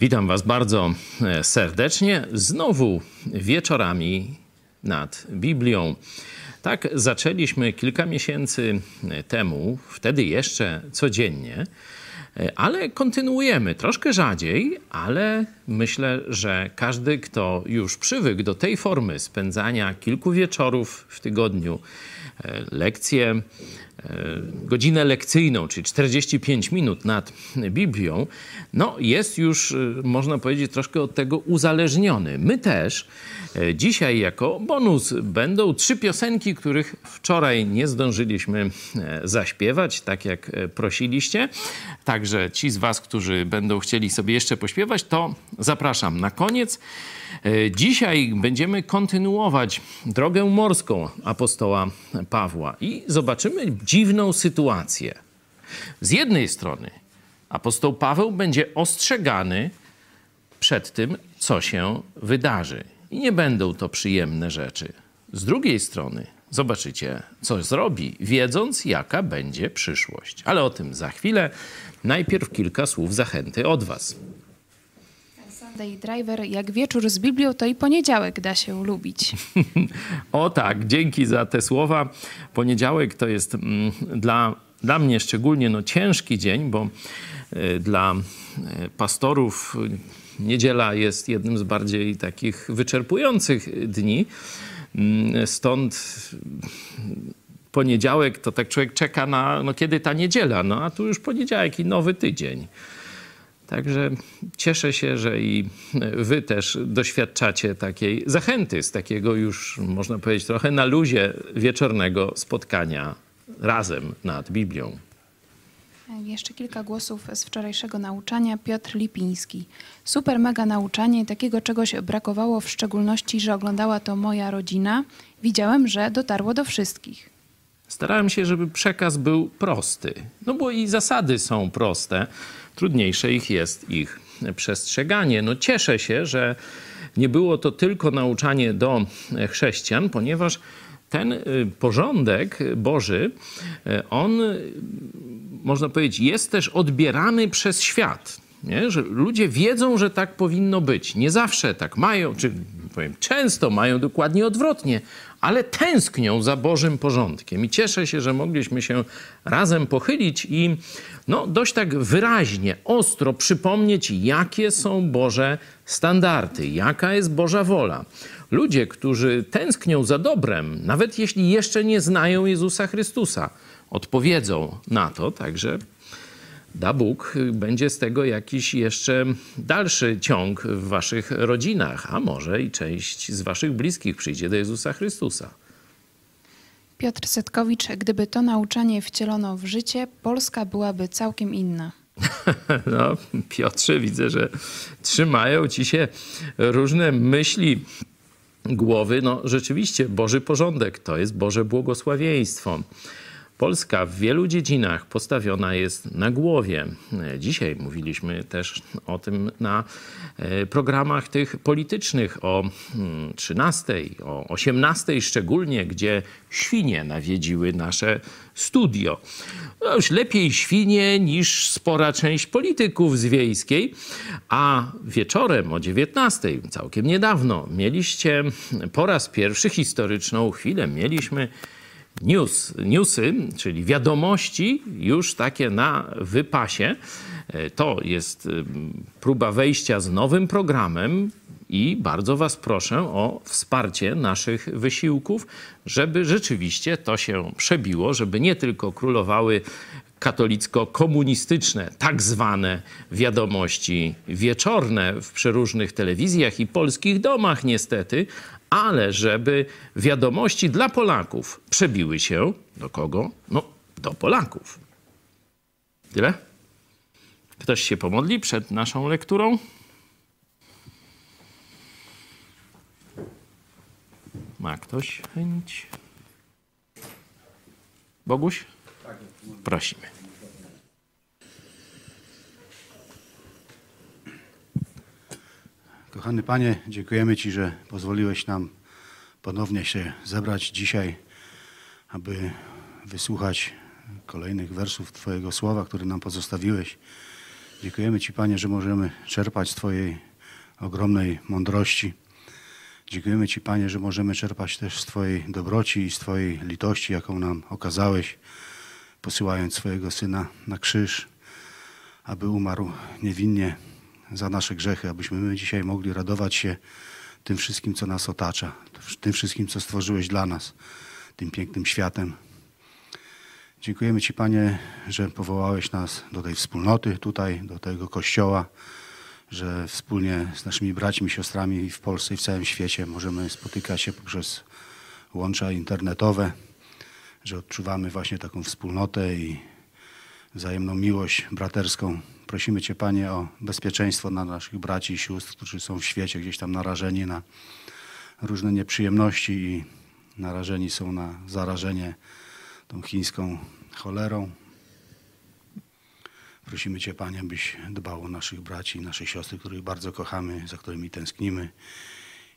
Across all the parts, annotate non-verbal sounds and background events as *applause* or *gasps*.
Witam Was bardzo e, serdecznie. Znowu wieczorami nad Biblią. Tak zaczęliśmy kilka miesięcy temu, wtedy jeszcze codziennie, e, ale kontynuujemy troszkę rzadziej, ale myślę, że każdy, kto już przywykł do tej formy spędzania kilku wieczorów w tygodniu, e, lekcje E, godzinę lekcyjną, czyli 45 minut nad Biblią, no jest już, e, można powiedzieć, troszkę od tego uzależniony. My też e, dzisiaj jako bonus będą trzy piosenki, których wczoraj nie zdążyliśmy zaśpiewać, tak jak prosiliście. Także ci z was, którzy będą chcieli sobie jeszcze pośpiewać, to zapraszam na koniec. E, dzisiaj będziemy kontynuować drogę morską apostoła Pawła i zobaczymy dziwną sytuację. Z jednej strony apostoł Paweł będzie ostrzegany przed tym, co się wydarzy. I nie będą to przyjemne rzeczy. Z drugiej strony zobaczycie, co zrobi, wiedząc, jaka będzie przyszłość. Ale o tym za chwilę. Najpierw kilka słów zachęty od Was. Sunday Driver, jak wieczór z Biblią, to i poniedziałek da się lubić. *laughs* o tak, dzięki za te słowa. Poniedziałek to jest mm, dla, dla mnie szczególnie no, ciężki dzień, bo y, dla y, pastorów niedziela jest jednym z bardziej takich wyczerpujących dni. Y, stąd poniedziałek to tak człowiek czeka na, no kiedy ta niedziela, no a tu już poniedziałek i nowy tydzień. Także cieszę się, że i wy też doświadczacie takiej zachęty z takiego już, można powiedzieć, trochę na luzie wieczornego spotkania razem nad Biblią. Jeszcze kilka głosów z wczorajszego nauczania. Piotr Lipiński. Super mega nauczanie. Takiego czegoś brakowało, w szczególności, że oglądała to moja rodzina. Widziałem, że dotarło do wszystkich. Starałem się, żeby przekaz był prosty. No bo i zasady są proste trudniejsze ich jest ich przestrzeganie. No cieszę się, że nie było to tylko nauczanie do chrześcijan, ponieważ ten y, porządek Boży, y, on, można powiedzieć, jest też odbierany przez świat. Nie? Że ludzie wiedzą, że tak powinno być. Nie zawsze tak mają, czy powiem, często mają dokładnie odwrotnie, ale tęsknią za Bożym porządkiem. I cieszę się, że mogliśmy się razem pochylić i no, dość tak wyraźnie, ostro przypomnieć, jakie są Boże standardy, jaka jest Boża wola. Ludzie, którzy tęsknią za dobrem, nawet jeśli jeszcze nie znają Jezusa Chrystusa, odpowiedzą na to, także da Bóg, będzie z tego jakiś jeszcze dalszy ciąg w waszych rodzinach, a może i część z waszych bliskich przyjdzie do Jezusa Chrystusa. Piotr Setkowicz, gdyby to nauczanie wcielono w życie, Polska byłaby całkiem inna. *laughs* No, Piotrze, widzę, że trzymają ci się różne myśli głowy. No, rzeczywiście, Boży porządek to jest Boże błogosławieństwo. Polska w wielu dziedzinach postawiona jest na głowie. Dzisiaj mówiliśmy też o tym na e, programach tych politycznych o 13, mm, o 18 szczególnie, gdzie świnie nawiedziły nasze studio. No już lepiej świnie niż spora część polityków z wiejskiej, a wieczorem o 19, całkiem niedawno, mieliście po raz pierwszy historyczną chwilę, mieliśmy news, newsy, czyli wiadomości już takie na wypasie. E, to jest e, próba wejścia z nowym programem i bardzo Was proszę o wsparcie naszych wysiłków, żeby rzeczywiście to się przebiło, żeby nie tylko królowały katolicko-komunistyczne, tak zwane wiadomości wieczorne w przeróżnych telewizjach i polskich domach, niestety, ale żeby wiadomości dla Polaków przebiły się do kogo? No, do Polaków. Tyle? Ktoś się pomodli przed naszą lekturą? Ma ktoś chęć? Boguś? Prosimy. Kochany Panie, dziękujemy Ci, że pozwoliłeś nam ponownie się zebrać dzisiaj, aby wysłuchać kolejnych wersów Twojego słowa, które nam pozostawiłeś. Dziękujemy Ci, Panie, że możemy czerpać z Twojej ogromnej mądrości. Dziękujemy Ci, Panie, że możemy czerpać też z Twojej dobroci i z Twojej litości, jaką nam okazałeś, posyłając swojego Syna na krzyż, aby umarł niewinnie za nasze grzechy, abyśmy my dzisiaj mogli radować się tym wszystkim, co nas otacza, tym wszystkim, co stworzyłeś dla nas, tym pięknym światem. Dziękujemy Ci, Panie, że powołałeś nas do tej wspólnoty tutaj, do tego kościoła, że wspólnie z naszymi braćmi siostrami w Polsce i w całym świecie możemy spotykać się poprzez łącza internetowe, że odczuwamy właśnie taką wspólnotę i wzajemną miłość braterską. Prosimy Cię, Panie, o bezpieczeństwo dla naszych braci i sióstr, którzy są w świecie gdzieś tam narażeni na różne nieprzyjemności i narażeni są na zarażenie tą chińską cholerą. Prosimy Cię, Panie, byś dbał o naszych braci i nasze siostry, których bardzo kochamy, za którymi tęsknimy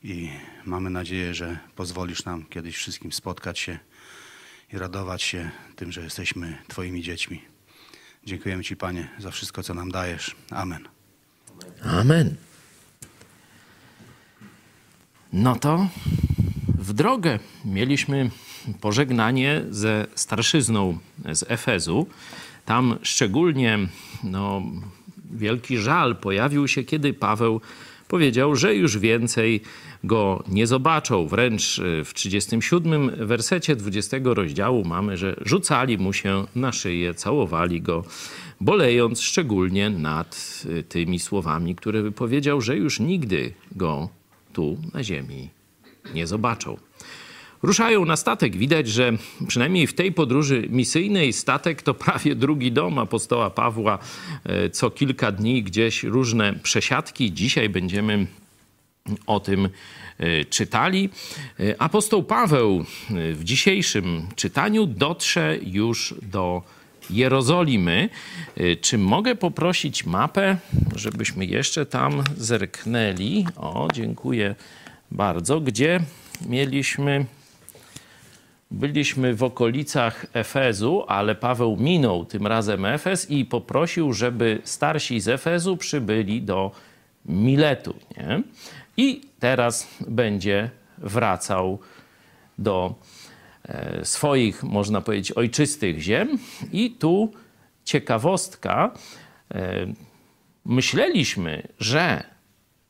i mamy nadzieję, że pozwolisz nam kiedyś wszystkim spotkać się i radować się tym, że jesteśmy Twoimi dziećmi. Dziękujemy Ci, Panie, za wszystko, co nam dajesz. Amen. Amen. No to w drogę mieliśmy pożegnanie ze starszyzną z Efezu. Tam szczególnie no, wielki żal pojawił się, kiedy Paweł powiedział, że już więcej go nie zobaczą. Wręcz e, w 37 wersecie 20 rozdziału mamy, że rzucali mu się na szyję, całowali go, bolejąc szczególnie nad e, tymi słowami, które wypowiedział, że już nigdy go tu na ziemi nie zobaczą. Ruszają na statek. Widać, że przynajmniej w tej podróży misyjnej statek to prawie drugi dom apostoła Pawła. E, co kilka dni gdzieś różne przesiadki. Dzisiaj będziemy o tym e, czytali. E, apostoł Paweł w dzisiejszym czytaniu dotrze już do Jerozolimy. Czy mogę poprosić mapę, żebyśmy jeszcze tam zerknęli? O, dziękuję bardzo. Gdzie mieliśmy Byliśmy w okolicach Efezu, ale Paweł minął tym razem Efez i poprosił, żeby starsi z Efezu przybyli do Miletu. Nie? I teraz będzie wracał do e, swoich, można powiedzieć, ojczystych ziem. I tu ciekawostka. E, myśleliśmy, że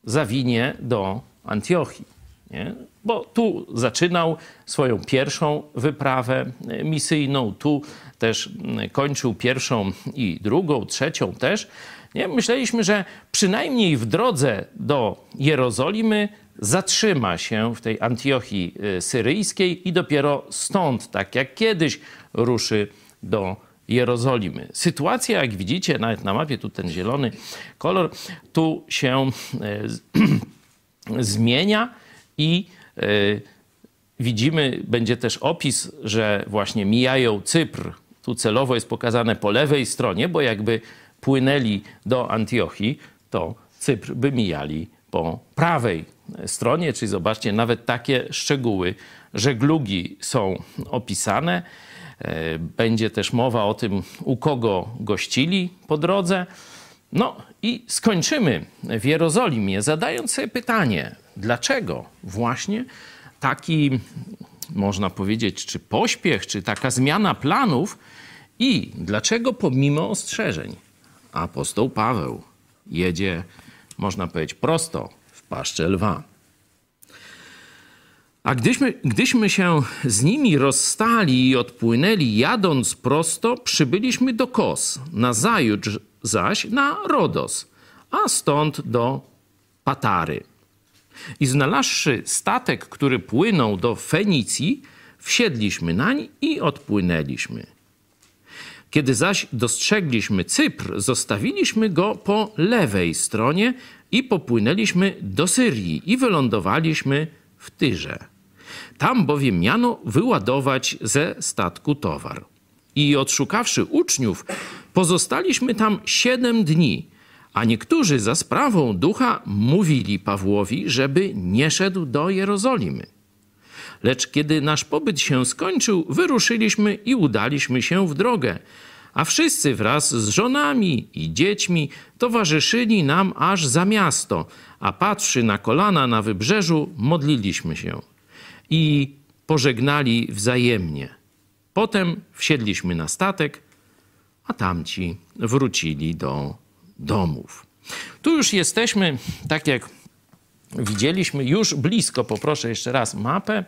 zawinie do Antiochii. Nie? Bo tu zaczynał swoją pierwszą wyprawę misyjną, tu też kończył pierwszą i drugą, trzecią też. Nie? Myśleliśmy, że przynajmniej w drodze do Jerozolimy zatrzyma się w tej Antiochii y, syryjskiej i dopiero stąd, tak jak kiedyś, ruszy do Jerozolimy. Sytuacja, jak widzicie, nawet na mapie, tu ten zielony kolor, tu się y, *clears throat* zmienia i y, widzimy, będzie też opis, że właśnie mijają Cypr. Tu celowo jest pokazane po lewej stronie, bo jakby płynęli do Antiochii, to Cypr by mijali po prawej stronie. Czyli zobaczcie, nawet takie szczegóły żeglugi są opisane. E, będzie też mowa o tym, u kogo gościli po drodze. No i skończymy w Jerozolimie, zadając sobie pytanie, dlaczego właśnie taki, można powiedzieć, czy pośpiech, czy taka zmiana planów i dlaczego pomimo ostrzeżeń apostoł Paweł jedzie, można powiedzieć, prosto w paszczę lwa. A gdyśmy, gdyśmy się z nimi rozstali i odpłynęli, jadąc prosto, przybyliśmy do Kos, nazajutrz zaś na Rodos, a stąd do Patary. I znalazłszy statek, który płynął do Fenicji, wsiedliśmy nań i odpłynęliśmy. Kiedy zaś dostrzegliśmy Cypr, zostawiliśmy go po lewej stronie i popłynęliśmy do Syrii i wylądowaliśmy w Tyrze. Tam bowiem miano wyładować ze statku towar. I odszukawszy uczniów, pozostaliśmy tam siedem dni, a niektórzy za sprawą ducha mówili Pawłowi, żeby nie szedł do Jerozolimy. Lecz kiedy nasz pobyt się skończył, wyruszyliśmy i udaliśmy się w drogę. a wszyscy wraz z żonami i dziećmi towarzyszyli nam aż za miasto, a patrzy na kolana na wybrzeżu, modliliśmy się i pożegnali wzajemnie. Potem wsiedliśmy na statek, a tamci wrócili do domów. Tu już jesteśmy, tak jak widzieliśmy, już blisko. Poproszę jeszcze raz mapę.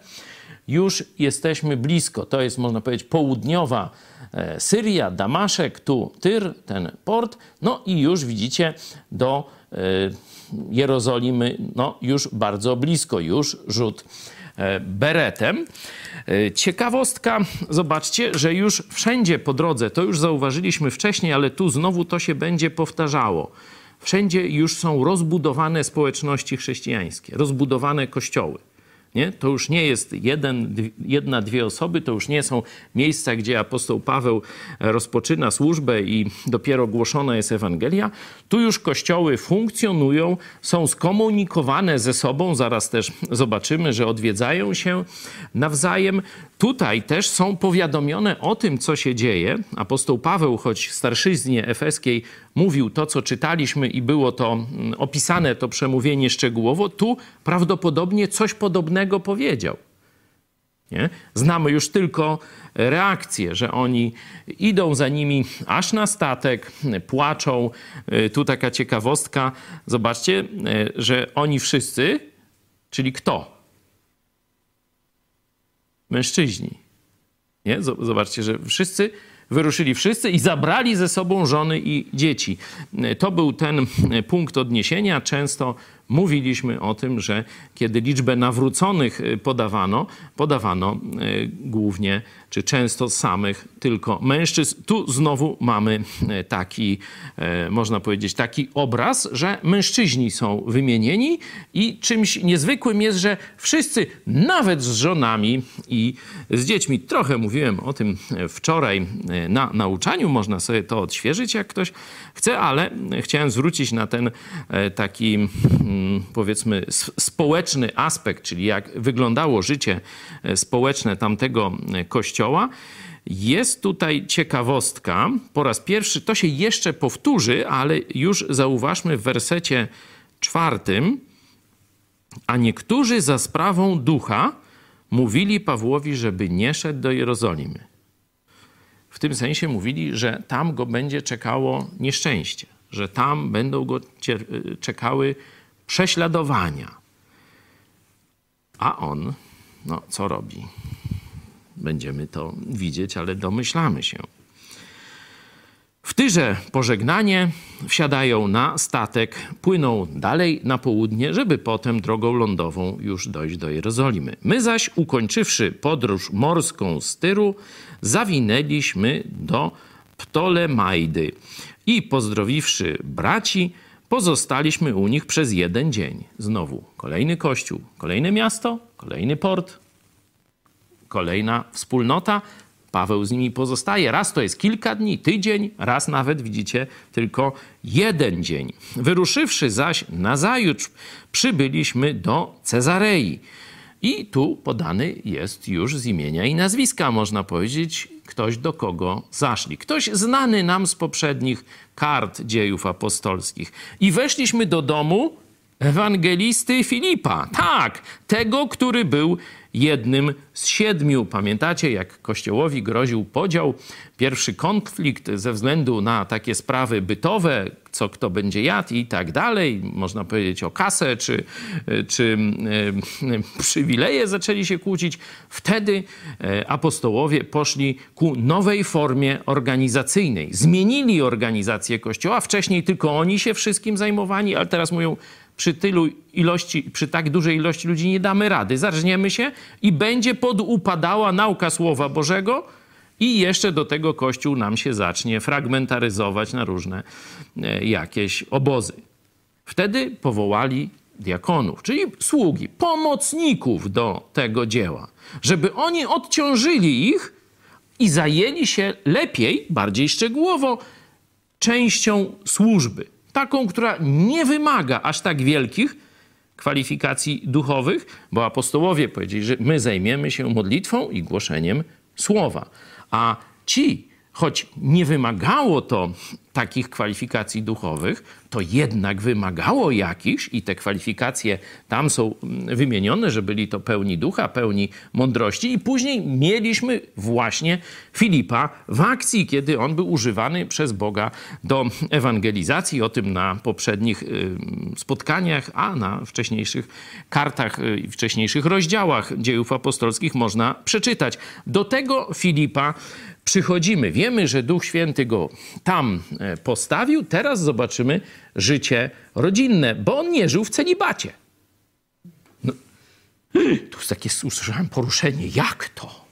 Już jesteśmy blisko. To jest, można powiedzieć, południowa e, Syria, Damaszek, tu Tyr, ten port. No i już widzicie do e, Jerozolimy, no już bardzo blisko, już rzut beretem. Ciekawostka, zobaczcie, że już wszędzie po drodze, to już zauważyliśmy wcześniej, ale tu znowu to się będzie powtarzało. Wszędzie już są rozbudowane społeczności chrześcijańskie, rozbudowane kościoły. Nie? To już nie jest jeden, jedna, dwie osoby, to już nie są miejsca, gdzie apostoł Paweł rozpoczyna służbę i dopiero głoszona jest Ewangelia. Tu już kościoły funkcjonują, są skomunikowane ze sobą, zaraz też zobaczymy, że odwiedzają się nawzajem. Tutaj też są powiadomione o tym, co się dzieje. Apostoł Paweł, choć starszyznie efeskiej mówił to, co czytaliśmy i było to mm, opisane, to przemówienie szczegółowo, tu prawdopodobnie coś podobnego powiedział. Nie? Znamy już tylko reakcję, że oni idą za nimi aż na statek, płaczą. Y, tu taka ciekawostka. Zobaczcie, y, że oni wszyscy, czyli kto? Mężczyźni. Nie? Zobaczcie, że wszyscy wyruszyli wszyscy i zabrali ze sobą żony i dzieci. To był ten punkt odniesienia. Często mówiliśmy o tym, że kiedy liczbę nawróconych podawano, podawano e, głównie czy często samych tylko mężczyzn. Tu znowu mamy e, taki, e, można powiedzieć, taki obraz, że mężczyźni są wymienieni i czymś niezwykłym jest, że wszyscy, nawet z żonami i z dziećmi, trochę mówiłem o tym wczoraj e, na nauczaniu, można sobie to odświeżyć, jak ktoś chce, ale chciałem zwrócić na ten taki, mm, powiedzmy, społeczny aspekt, czyli jak wyglądało życie społeczne tamtego kościoła Kościoła. Jest tutaj ciekawostka. Po raz pierwszy to się jeszcze powtórzy, ale już zauważmy w wersecie czwartym. A niektórzy za sprawą ducha mówili Pawłowi, żeby nie szedł do Jerozolimy. W tym sensie mówili, że tam go będzie czekało nieszczęście, że tam będą go czekały prześladowania. A on, no co robi? Będziemy to widzieć, ale domyślamy się. W Tyrze pożegnanie wsiadają na statek, płyną dalej na południe, żeby potem drogą lądową już dojść do Jerozolimy. My zaś, ukończywszy podróż morską z Tyru, zawinęliśmy do Ptolemajdy i pozdrowiwszy braci, pozostaliśmy u nich przez jeden dzień. Znowu kolejny kościół, kolejne miasto, kolejny port, kolejna wspólnota. Paweł z nimi pozostaje. Raz to jest kilka dni, tydzień, raz nawet, widzicie, tylko jeden dzień. Wyruszywszy zaś nazajutrz, przybyliśmy do Cezarei. I tu podany jest już z imienia i nazwiska, można powiedzieć, ktoś do kogo zaszli. Ktoś znany nam z poprzednich kart dziejów apostolskich. I weszliśmy do domu ewangelisty Filipa. Tak, tego, który był jednym z siedmiu. Pamiętacie, jak Kościołowi groził podział, pierwszy konflikt ze względu na takie sprawy bytowe, co kto będzie jadł i tak dalej. Można powiedzieć o kasę czy, czy e, *laughs* przywileje zaczęli się kłócić. Wtedy e, apostołowie poszli ku nowej formie organizacyjnej. Zmienili organizację Kościoła. Wcześniej tylko oni się wszystkim zajmowali, ale teraz mówią, przy tylu ilości, przy tak dużej ilości ludzi nie damy rady. Zaczniemy się i będzie podupadała nauka Słowa Bożego i jeszcze do tego Kościół nam się zacznie fragmentaryzować na różne e, jakieś obozy. Wtedy powołali diakonów, czyli sługi, pomocników do tego dzieła, żeby oni odciążyli ich i zajęli się lepiej, bardziej szczegółowo częścią służby taką, która nie wymaga aż tak wielkich kwalifikacji duchowych, bo apostołowie powiedzieli, że my zajmiemy się modlitwą i głoszeniem słowa. A ci choć nie wymagało to takich kwalifikacji duchowych, to jednak wymagało jakichś i te kwalifikacje tam są mm, wymienione, że byli to pełni ducha, pełni mądrości i później mieliśmy właśnie Filipa w akcji, kiedy on był używany przez Boga do ewangelizacji. O tym na poprzednich y, spotkaniach, a na wcześniejszych kartach y, i wcześniejszych rozdziałach dziejów apostolskich można przeczytać. Do tego Filipa przychodzimy. Wiemy, że Duch Święty go tam e, postawił. Teraz zobaczymy życie rodzinne, bo on nie żył w celibacie. No, *gasps* tu takie usłyszałem poruszenie. Jak to?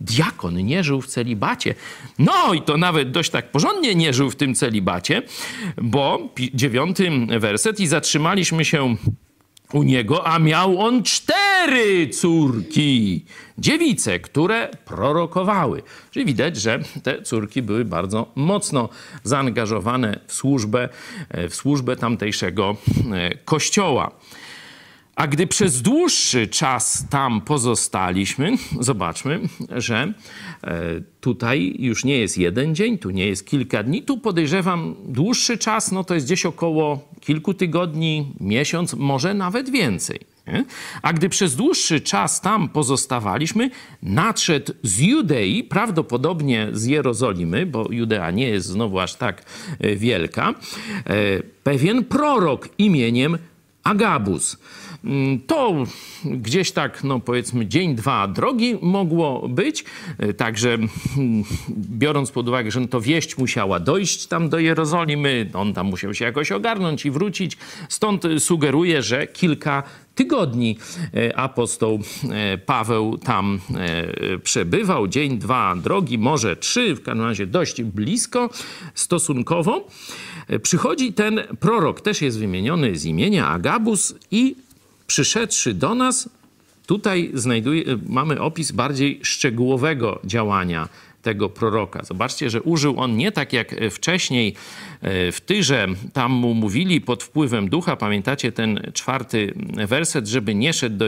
Diakon nie żył w celibacie. No i to nawet dość tak porządnie nie żył w tym celibacie, bo dziewiąty werset i zatrzymaliśmy się u niego, a miał on cztery córki, dziewice, które prorokowały. Czyli widać, że te córki były bardzo mocno zaangażowane w służbę, e, w służbę tamtejszego e, kościoła. A gdy przez dłuższy czas tam pozostaliśmy, zobaczmy, że e, tutaj już nie jest jeden dzień, tu nie jest kilka dni, tu podejrzewam dłuższy czas, no to jest gdzieś około kilku tygodni, miesiąc, może nawet więcej. Nie? A gdy przez dłuższy czas tam pozostawaliśmy, nadszedł z Judei, prawdopodobnie z Jerozolimy, bo Judea nie jest znowu aż tak e, wielka, e, pewien prorok imieniem Agabus. Mm, to gdzieś tak, no powiedzmy, dzień, dwa drogi mogło być. E, także mm, biorąc pod uwagę, że to wieść musiała dojść tam do Jerozolimy, on tam musiał się jakoś ogarnąć i wrócić. Stąd sugeruję, że kilka tygodni e, apostoł e, Paweł tam przebywał. Dzień, dwa drogi, może trzy, w każdym razie dość blisko stosunkowo. Przychodzi ten prorok, też jest wymieniony z imienia Agabus i przyszedłszy do nas, tutaj znajduje, mamy opis bardziej szczegółowego działania tego proroka. Zobaczcie, że użył on nie tak jak wcześniej e, w Tyrze, tam mu mówili pod wpływem ducha, pamiętacie ten czwarty werset, żeby nie szedł do,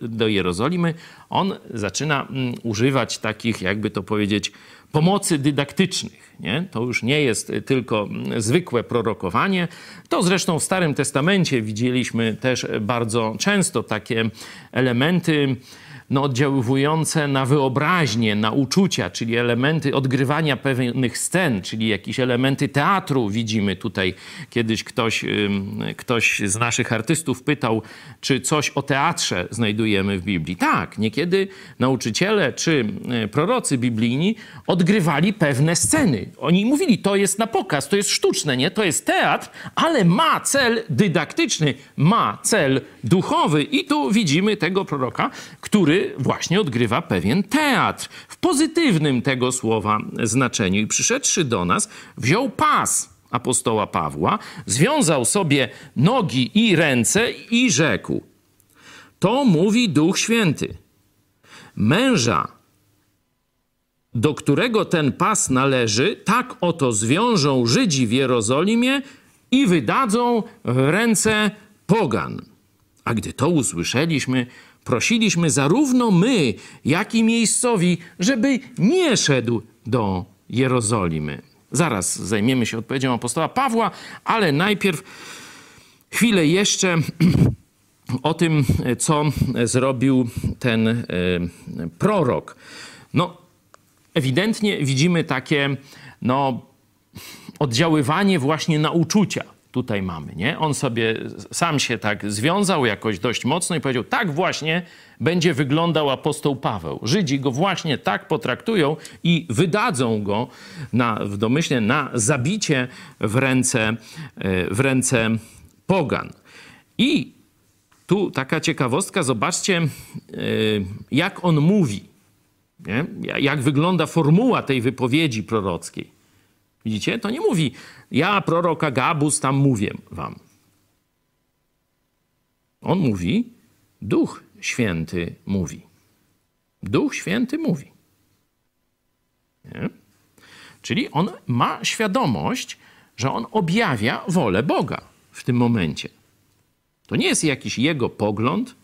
do Jerozolimy. On zaczyna mm, używać takich, jakby to powiedzieć, pomocy dydaktycznych. Nie? To już nie jest tylko zwykłe prorokowanie. To zresztą w Starym Testamencie widzieliśmy też bardzo często takie elementy no, oddziaływujące na wyobraźnię, na uczucia, czyli elementy odgrywania pewnych scen, czyli jakieś elementy teatru widzimy tutaj. Kiedyś ktoś, ktoś z naszych artystów pytał, czy coś o teatrze znajdujemy w Biblii. Tak, niekiedy nauczyciele czy prorocy biblijni odgrywali pewne sceny. Oni mówili, to jest na pokaz, to jest sztuczne, nie? To jest teatr, ale ma cel dydaktyczny, ma cel duchowy. I tu widzimy tego proroka, który właśnie odgrywa pewien teatr w pozytywnym tego słowa znaczeniu. I przyszedłszy do nas, wziął pas apostoła Pawła, związał sobie nogi i ręce i rzekł: To mówi Duch Święty. Męża, do którego ten pas należy, tak oto zwiążą Żydzi w Jerozolimie i wydadzą w ręce pogan. A gdy to usłyszeliśmy, prosiliśmy zarówno my, jak i miejscowi, żeby nie szedł do Jerozolimy. Zaraz zajmiemy się odpowiedzią apostoła Pawła, ale najpierw chwilę jeszcze *clears throat* o tym, co zrobił ten e, prorok. No, ewidentnie widzimy takie no, oddziaływanie właśnie na uczucia tutaj mamy, nie? On sobie sam się tak związał jakoś dość mocno i powiedział, tak właśnie będzie wyglądał apostoł Paweł. Żydzi go właśnie tak potraktują i wydadzą go na, w domyśle na zabicie w ręce, e, w ręce pogan. I tu taka ciekawostka, zobaczcie, e, jak on mówi, nie? jak wygląda formuła tej wypowiedzi prorockiej. Widzicie? To nie mówi, ja, proroka Gabus, tam mówię wam. On mówi, Duch Święty mówi. Duch Święty mówi. Nie? Czyli on ma świadomość, że on objawia wolę Boga w tym momencie. To nie jest jakiś jego pogląd,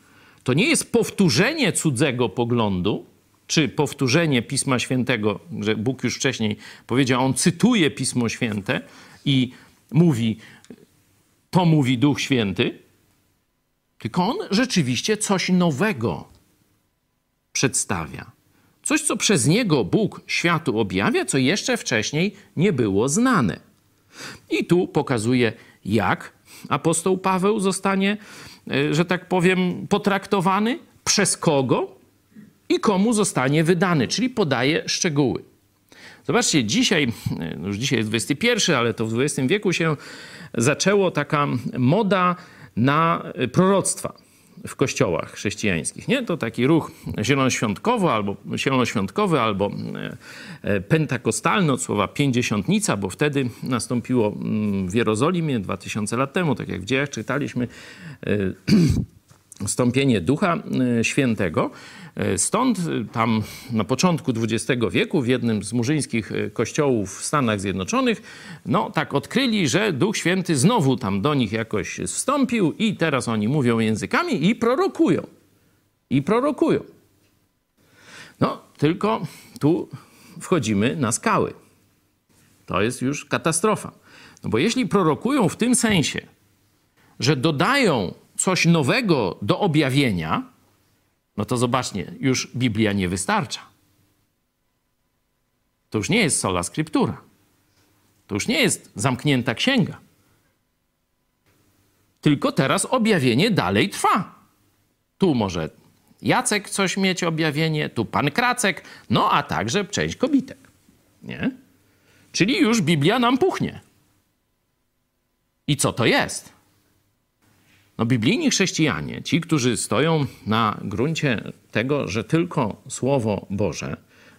to nie jest powtórzenie cudzego poglądu, czy powtórzenie Pisma Świętego, że Bóg już wcześniej powiedział, on cytuje Pismo Święte i mówi, to mówi Duch Święty, tylko on rzeczywiście coś nowego przedstawia. Coś, co przez niego Bóg światu objawia, co jeszcze wcześniej nie było znane. I tu pokazuje, jak apostoł Paweł zostanie, e, że tak powiem, potraktowany, przez kogo i komu zostanie wydany, czyli podaje szczegóły. Zobaczcie, dzisiaj, e, no już dzisiaj jest XXI, ale to w XX wieku się zaczęło taka moda na proroctwa w kościołach chrześcijańskich. Nie? To taki ruch zielonoświątkowy albo, zielonoświątkowy albo e, e, pentakostalny od słowa pięćdziesiątnica, bo wtedy nastąpiło mm, w Jerozolimie 2000 lat temu, tak jak w dziejach czytaliśmy, *clears throat* stąpienie Ducha Świętego. E, stąd e, tam na początku XX wieku w jednym z murzyńskich e, kościołów w Stanach Zjednoczonych, no tak odkryli, że Duch Święty znowu tam do nich jakoś wstąpił i teraz oni mówią językami i prorokują. I prorokują. No, tylko tu wchodzimy na skały. To jest już katastrofa. No bo jeśli prorokują w tym sensie, że dodają coś nowego do objawienia, no to zobaczcie, już Biblia nie wystarcza. To już nie jest sola scriptura. To już nie jest zamknięta księga. Tylko teraz objawienie dalej trwa. Tu może Jacek coś mieć objawienie, tu pan Kracek, no a także część kobitek. Nie? Czyli już Biblia nam puchnie. I co to jest? No, biblijni chrześcijanie, ci, którzy stoją na gruncie tego, że tylko Słowo Boże,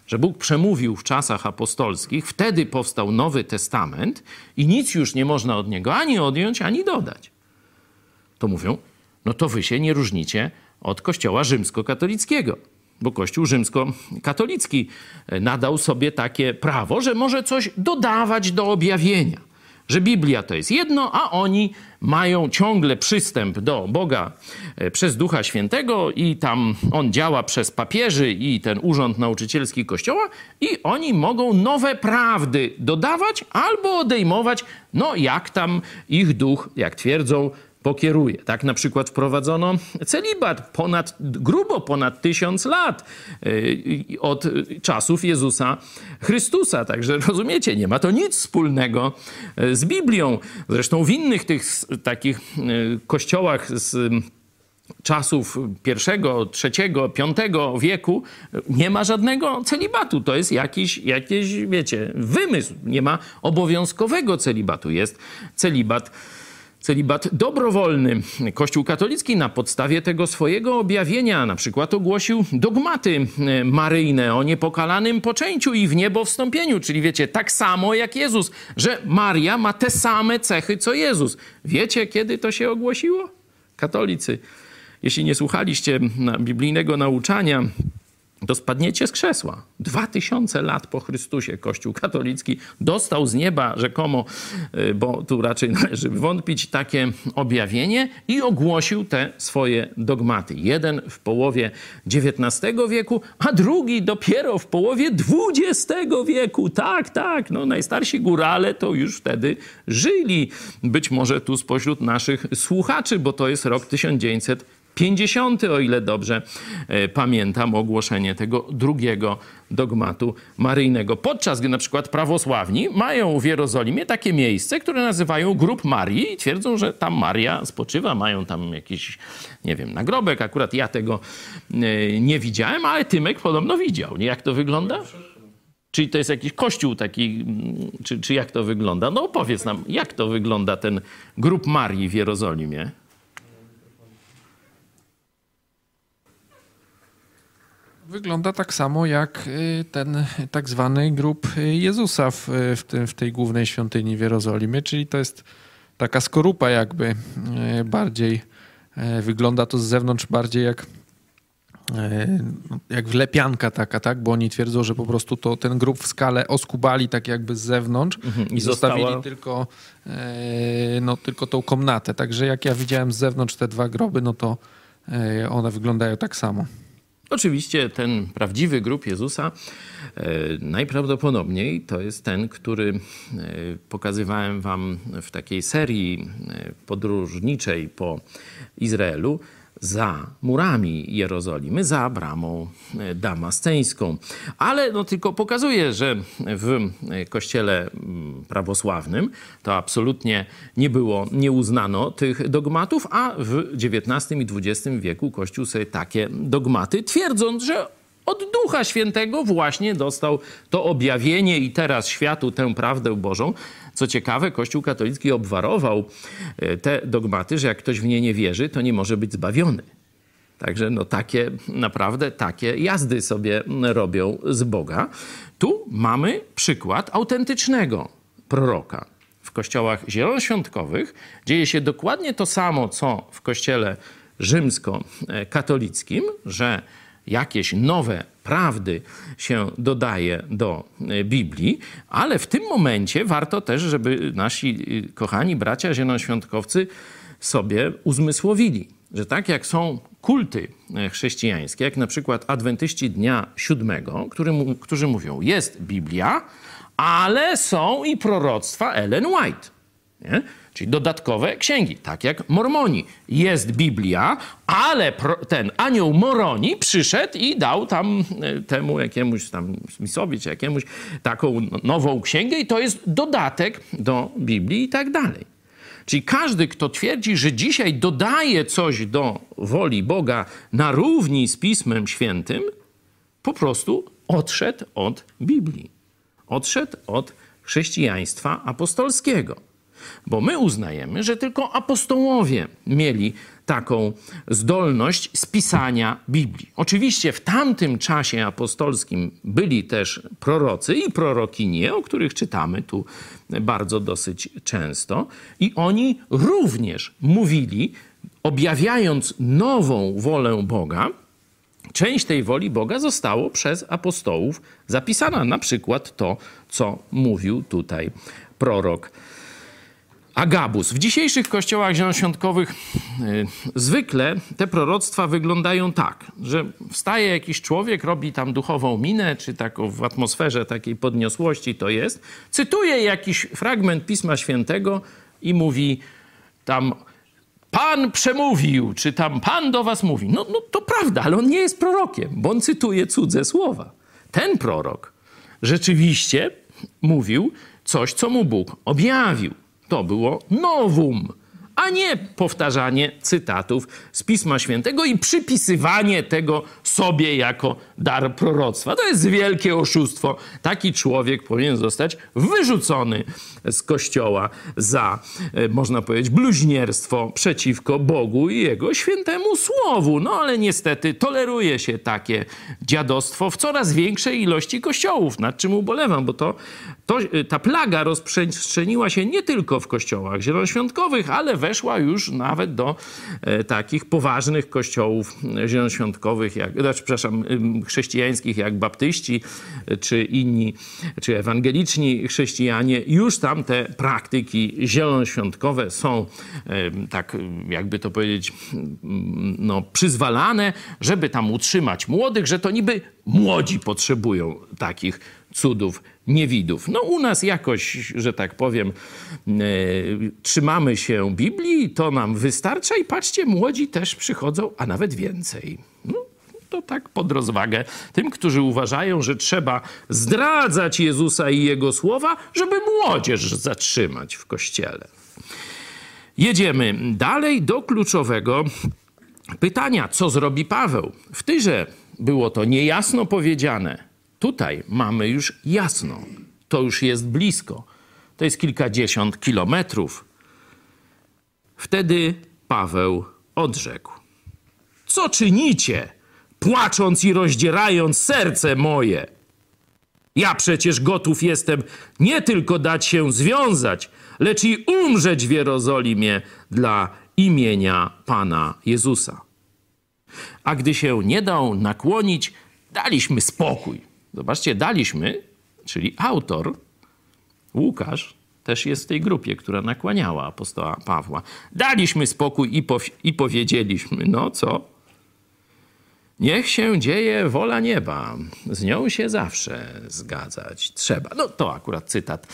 że Bóg przemówił w czasach apostolskich, wtedy powstał Nowy Testament i nic już nie można od niego ani odjąć, ani dodać. To mówią, no to wy się nie różnicie od Kościoła rzymskokatolickiego, bo Kościół rzymskokatolicki nadał sobie takie prawo, że może coś dodawać do objawienia że Biblia to jest jedno, a oni mają ciągle przystęp do Boga e, przez Ducha Świętego i tam on działa przez papieży i ten urząd nauczycielski Kościoła i oni mogą nowe prawdy dodawać albo odejmować, no jak tam ich duch, jak twierdzą, pokieruje. Tak na przykład wprowadzono celibat ponad, grubo ponad tysiąc lat y, od czasów Jezusa Chrystusa. Także *laughs* rozumiecie, nie ma to nic wspólnego y, z Biblią. Zresztą w innych tych takich y, kościołach z czasów pierwszego, trzeciego, piątego wieku nie ma żadnego celibatu. To jest jakiś, jakiś, wiecie, wymysł. Nie ma obowiązkowego celibatu. Jest celibat celibat dobrowolny. Kościół katolicki na podstawie tego swojego objawienia na przykład ogłosił dogmaty e, maryjne o niepokalanym poczęciu i w niebo wstąpieniu, czyli wiecie, tak samo jak Jezus, że Maria ma te same cechy co Jezus. Wiecie, kiedy to się ogłosiło? Katolicy. Jeśli nie słuchaliście biblijnego nauczania, to spadniecie z krzesła. Dwa tysiące lat po Chrystusie Kościół katolicki dostał z nieba rzekomo, y, bo tu raczej *laughs* należy wątpić, takie objawienie i ogłosił te swoje dogmaty. Jeden w połowie XIX wieku, a drugi dopiero w połowie XX wieku. Tak, tak, no najstarsi górale to już wtedy żyli. Być może tu spośród naszych słuchaczy, bo to jest rok 1900 50, o ile dobrze e, pamiętam, ogłoszenie tego drugiego dogmatu maryjnego. Podczas gdy na przykład prawosławni mają w Jerozolimie takie miejsce, które nazywają grup Marii i twierdzą, że tam Maria spoczywa, mają tam jakiś, nie wiem, nagrobek. Akurat ja tego e, nie widziałem, ale Tymek podobno widział. Jak to wygląda? Czyli to jest jakiś kościół taki, czy, czy jak to wygląda? No opowiedz nam, jak to wygląda ten grup Marii w Jerozolimie? Wygląda tak samo jak y, ten tak zwany grób Jezusa w, w, tym, w tej głównej świątyni w Jerozolimie, czyli to jest taka skorupa jakby y, bardziej, y, wygląda to z zewnątrz bardziej jak jak wlepianka taka, tak? Bo oni twierdzą, że po prostu to, ten grób w skale oskubali tak jakby z zewnątrz mhm. i, zostawili została... tylko, no, tylko tą komnatę. Także jak ja widziałem z zewnątrz te dwa groby, no to one wyglądają tak samo. Oczywiście ten prawdziwy grób Jezusa e, najprawdopodobniej to jest ten, który e, pokazywałem wam w takiej serii e, podróżniczej po Izraelu za murami Jerozolimy, za bramą e, damasceńską. Ale no tylko pokazuje, że w kościele mm, prawosławnym to absolutnie nie było, nie uznano tych dogmatów, a w XIX i XX wieku Kościół sobie takie dogmaty, twierdząc, że od Ducha Świętego właśnie dostał to objawienie i teraz światu tę prawdę Bożą. Co ciekawe, Kościół katolicki obwarował e, te dogmaty, że jak ktoś w nie nie wierzy, to nie może być zbawiony. Także no takie, naprawdę takie jazdy sobie robią z Boga. Tu mamy przykład autentycznego proroka. W kościołach zielonoświątkowych dzieje się dokładnie to samo, co w kościele rzymskokatolickim, że jakieś nowe prawdy się dodaje do e, Biblii, ale w tym momencie warto też, żeby nasi y, kochani bracia zielonoświątkowcy sobie uzmysłowili, że tak jak są kulty e, chrześcijańskie, jak na przykład adwentyści dnia siódmego, którzy mówią, jest Biblia, ale są i proroctwa Ellen White. Nie? Czyli dodatkowe księgi, tak jak Mormoni. Jest Biblia, ale ten anioł Moroni przyszedł i dał tam e, temu jakiemuś tam Smithowi czy jakiemuś taką nową księgę i to jest dodatek do Biblii i tak dalej. Czyli każdy, kto twierdzi, że dzisiaj dodaje coś do woli Boga na równi z Pismem Świętym, po prostu odszedł od Biblii. Odszedł od chrześcijaństwa apostolskiego. Bo my uznajemy, że tylko apostołowie mieli taką zdolność spisania Biblii. Oczywiście w tamtym czasie apostolskim byli też prorocy i prorokinie, o których czytamy tu bardzo dosyć często, i oni również mówili, objawiając nową wolę Boga, część tej woli Boga zostało przez apostołów zapisana, na przykład to, co mówił tutaj prorok Agabus. W dzisiejszych kościołach zielonoświątkowych yy, zwykle te proroctwa wyglądają tak, że wstaje jakiś człowiek, robi tam duchową minę, czy taką w atmosferze takiej podniosłości to jest, cytuje jakiś fragment Pisma Świętego i mówi tam Pan przemówił, czy tam Pan do was mówi. No, no to prawda, ale on nie jest prorokiem, bo on cytuje cudze słowa. Ten prorok rzeczywiście mówił coś, co mu Bóg objawił. To było nowum, a nie powtarzanie cytatów z Pisma Świętego i przypisywanie tego sobie jako dar proroctwa. To jest wielkie oszustwo. Taki człowiek powinien zostać wyrzucony z kościoła za, e, można powiedzieć, bluźnierstwo przeciwko Bogu i jego świętemu słowu. No ale niestety toleruje się takie dziadostwo w coraz większej ilości kościołów, nad czym ubolewam, bo to, to e, ta plaga rozprzestrzeniła się nie tylko w kościołach zielonoświątkowych, ale weszła już nawet do e, takich poważnych kościołów zielonoświątkowych, jak, znaczy, przepraszam, chrześcijańskich, jak baptyści, czy inni, czy ewangeliczni chrześcijanie, już tam te praktyki zielonoświątkowe są, tak jakby to powiedzieć, no, przyzwalane, żeby tam utrzymać młodych, że to niby młodzi potrzebują takich cudów, niewidów. No u nas jakoś, że tak powiem, e, trzymamy się Biblii, to nam wystarcza i patrzcie, młodzi też przychodzą, a nawet więcej. To tak pod rozwagę tym, którzy uważają, że trzeba zdradzać Jezusa i Jego słowa, żeby młodzież zatrzymać w kościele. Jedziemy dalej do kluczowego pytania, co zrobi Paweł. W Tyrze było to niejasno powiedziane. Tutaj mamy już jasno. To już jest blisko. To jest kilkadziesiąt kilometrów. Wtedy Paweł odrzekł: Co czynicie? Płacząc i rozdzierając serce moje. Ja przecież gotów jestem nie tylko dać się związać, lecz i umrzeć w Jerozolimie dla imienia Pana Jezusa. A gdy się nie dał nakłonić, daliśmy spokój. Zobaczcie, daliśmy, czyli autor, Łukasz, też jest w tej grupie, która nakłaniała apostoła Pawła. Daliśmy spokój i, i powiedzieliśmy, no co? Niech się dzieje wola nieba, z nią się zawsze zgadzać trzeba. No to akurat cytat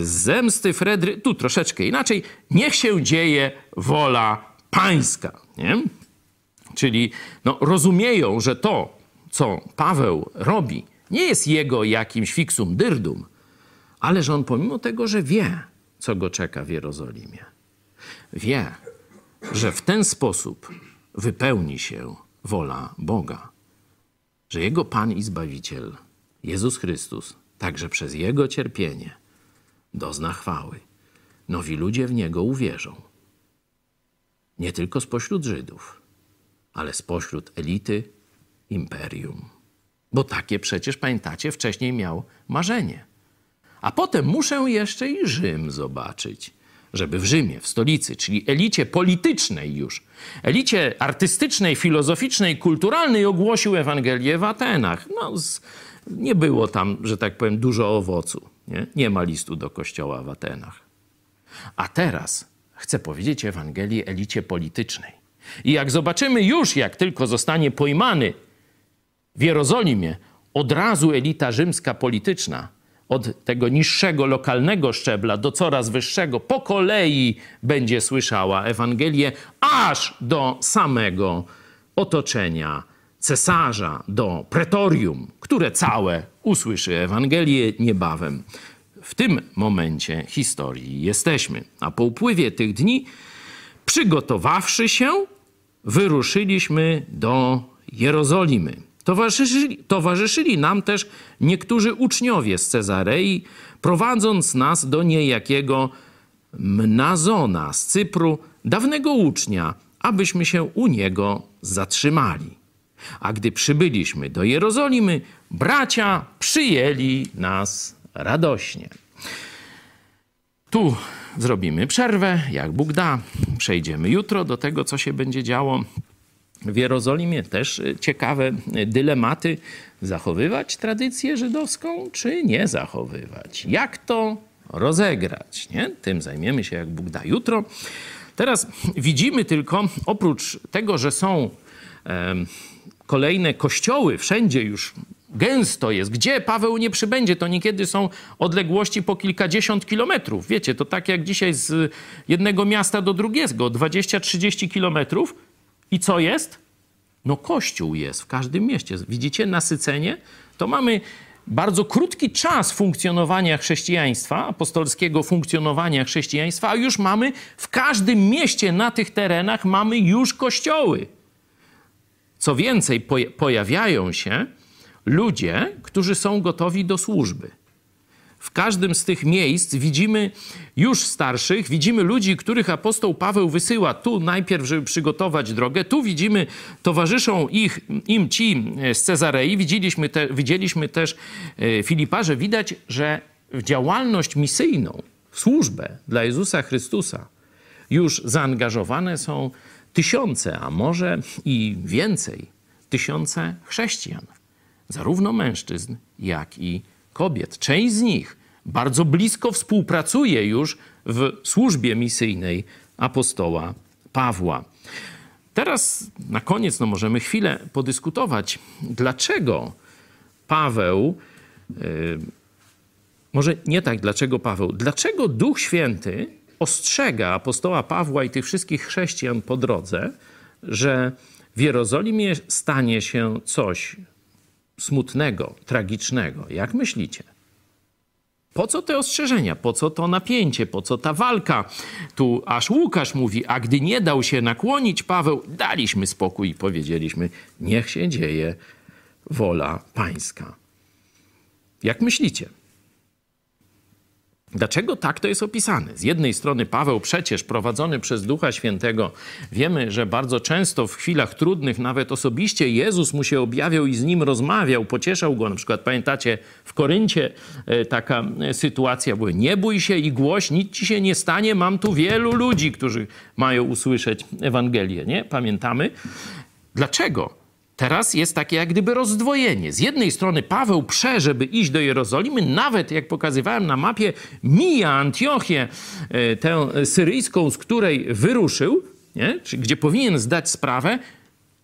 z zemsty Fredry, tu troszeczkę inaczej. Niech się dzieje wola pańska. Nie? Czyli no, rozumieją, że to, co Paweł robi, nie jest jego jakimś fixum dyrdum, ale że on pomimo tego, że wie, co go czeka w Jerozolimie, wie, że w ten sposób wypełni się wola Boga, że Jego Pan i Zbawiciel, Jezus Chrystus, także przez Jego cierpienie dozna chwały. Nowi ludzie w Niego uwierzą. Nie tylko spośród Żydów, ale spośród elity imperium. Bo takie przecież, pamiętacie, wcześniej miał marzenie. A potem muszę jeszcze i Rzym zobaczyć żeby w Rzymie, w stolicy, czyli elicie politycznej już, elicie artystycznej, filozoficznej, kulturalnej ogłosił Ewangelię w Atenach. No, z, nie było tam, że tak powiem, dużo owocu. Nie? nie ma listu do kościoła w Atenach. A teraz chcę powiedzieć Ewangelię elicie politycznej. I jak zobaczymy już, jak tylko zostanie pojmany w Jerozolimie, od razu elita rzymska polityczna od tego niższego, lokalnego szczebla do coraz wyższego, po kolei będzie słyszała Ewangelię, aż do samego otoczenia cesarza, do pretorium, które całe usłyszy Ewangelię niebawem. W tym momencie historii jesteśmy. A po upływie tych dni, przygotowawszy się, wyruszyliśmy do Jerozolimy. Towarzyszyli, towarzyszyli nam też niektórzy uczniowie z Cezarei, prowadząc nas do niejakiego Mnazona z Cypru, dawnego ucznia, abyśmy się u niego zatrzymali. A gdy przybyliśmy do Jerozolimy, bracia przyjęli nas radośnie. Tu zrobimy przerwę, jak Bóg da. Przejdziemy jutro do tego, co się będzie działo w Jerozolimie też y, ciekawe y, dylematy. Zachowywać tradycję żydowską, czy nie zachowywać? Jak to rozegrać? Nie? Tym zajmiemy się, jak Bóg da jutro. Teraz widzimy tylko, oprócz tego, że są e, kolejne kościoły, wszędzie już gęsto jest. Gdzie Paweł nie przybędzie, to niekiedy są odległości po kilkadziesiąt kilometrów. Wiecie, to tak jak dzisiaj z jednego miasta do drugiego, 20-30 kilometrów i co jest? No kościół jest w każdym mieście. Widzicie nasycenie? To mamy bardzo krótki czas funkcjonowania chrześcijaństwa, apostolskiego funkcjonowania chrześcijaństwa, a już mamy w każdym mieście na tych terenach mamy już kościoły. Co więcej, pojawiają się ludzie, którzy są gotowi do służby w każdym z tych miejsc widzimy już starszych, widzimy ludzi, których apostoł Paweł wysyła tu najpierw, żeby przygotować drogę. Tu widzimy, towarzyszą ich, im ci z Cezarei. Widzieliśmy, te, widzieliśmy też e, Filipa, że widać, że działalność misyjną, służbę dla Jezusa Chrystusa już zaangażowane są tysiące, a może i więcej, tysiące chrześcijan, zarówno mężczyzn, jak i kobiet. Część z nich bardzo blisko współpracuje już w służbie misyjnej apostoła Pawła. Teraz na koniec no, możemy chwilę podyskutować, dlaczego Paweł, yy, może nie tak, dlaczego Paweł, dlaczego Duch Święty ostrzega apostoła Pawła i tych wszystkich chrześcijan po drodze, że w Jerozolimie stanie się coś smutnego, tragicznego. Jak myślicie? Po co te ostrzeżenia? Po co to napięcie? Po co ta walka? Tu aż Łukasz mówi, a gdy nie dał się nakłonić Paweł, daliśmy spokój i powiedzieliśmy, niech się dzieje wola pańska. Jak myślicie? Dlaczego tak to jest opisane? Z jednej strony Paweł przecież prowadzony przez Ducha Świętego, wiemy, że bardzo często w chwilach trudnych, nawet osobiście Jezus mu się objawiał i z nim rozmawiał, pocieszał go. Na przykład pamiętacie w Koryncie e, taka e, sytuacja była, nie bój się i głoś, nic ci się nie stanie, mam tu wielu ludzi, którzy mają usłyszeć Ewangelię, nie? Pamiętamy? Dlaczego? Teraz jest takie jak gdyby rozdwojenie. Z jednej strony Paweł prze, żeby iść do Jerozolimy, nawet jak pokazywałem na mapie, mija Antiochię, e, tę syryjską, z której wyruszył, nie? Gdzie powinien zdać sprawę,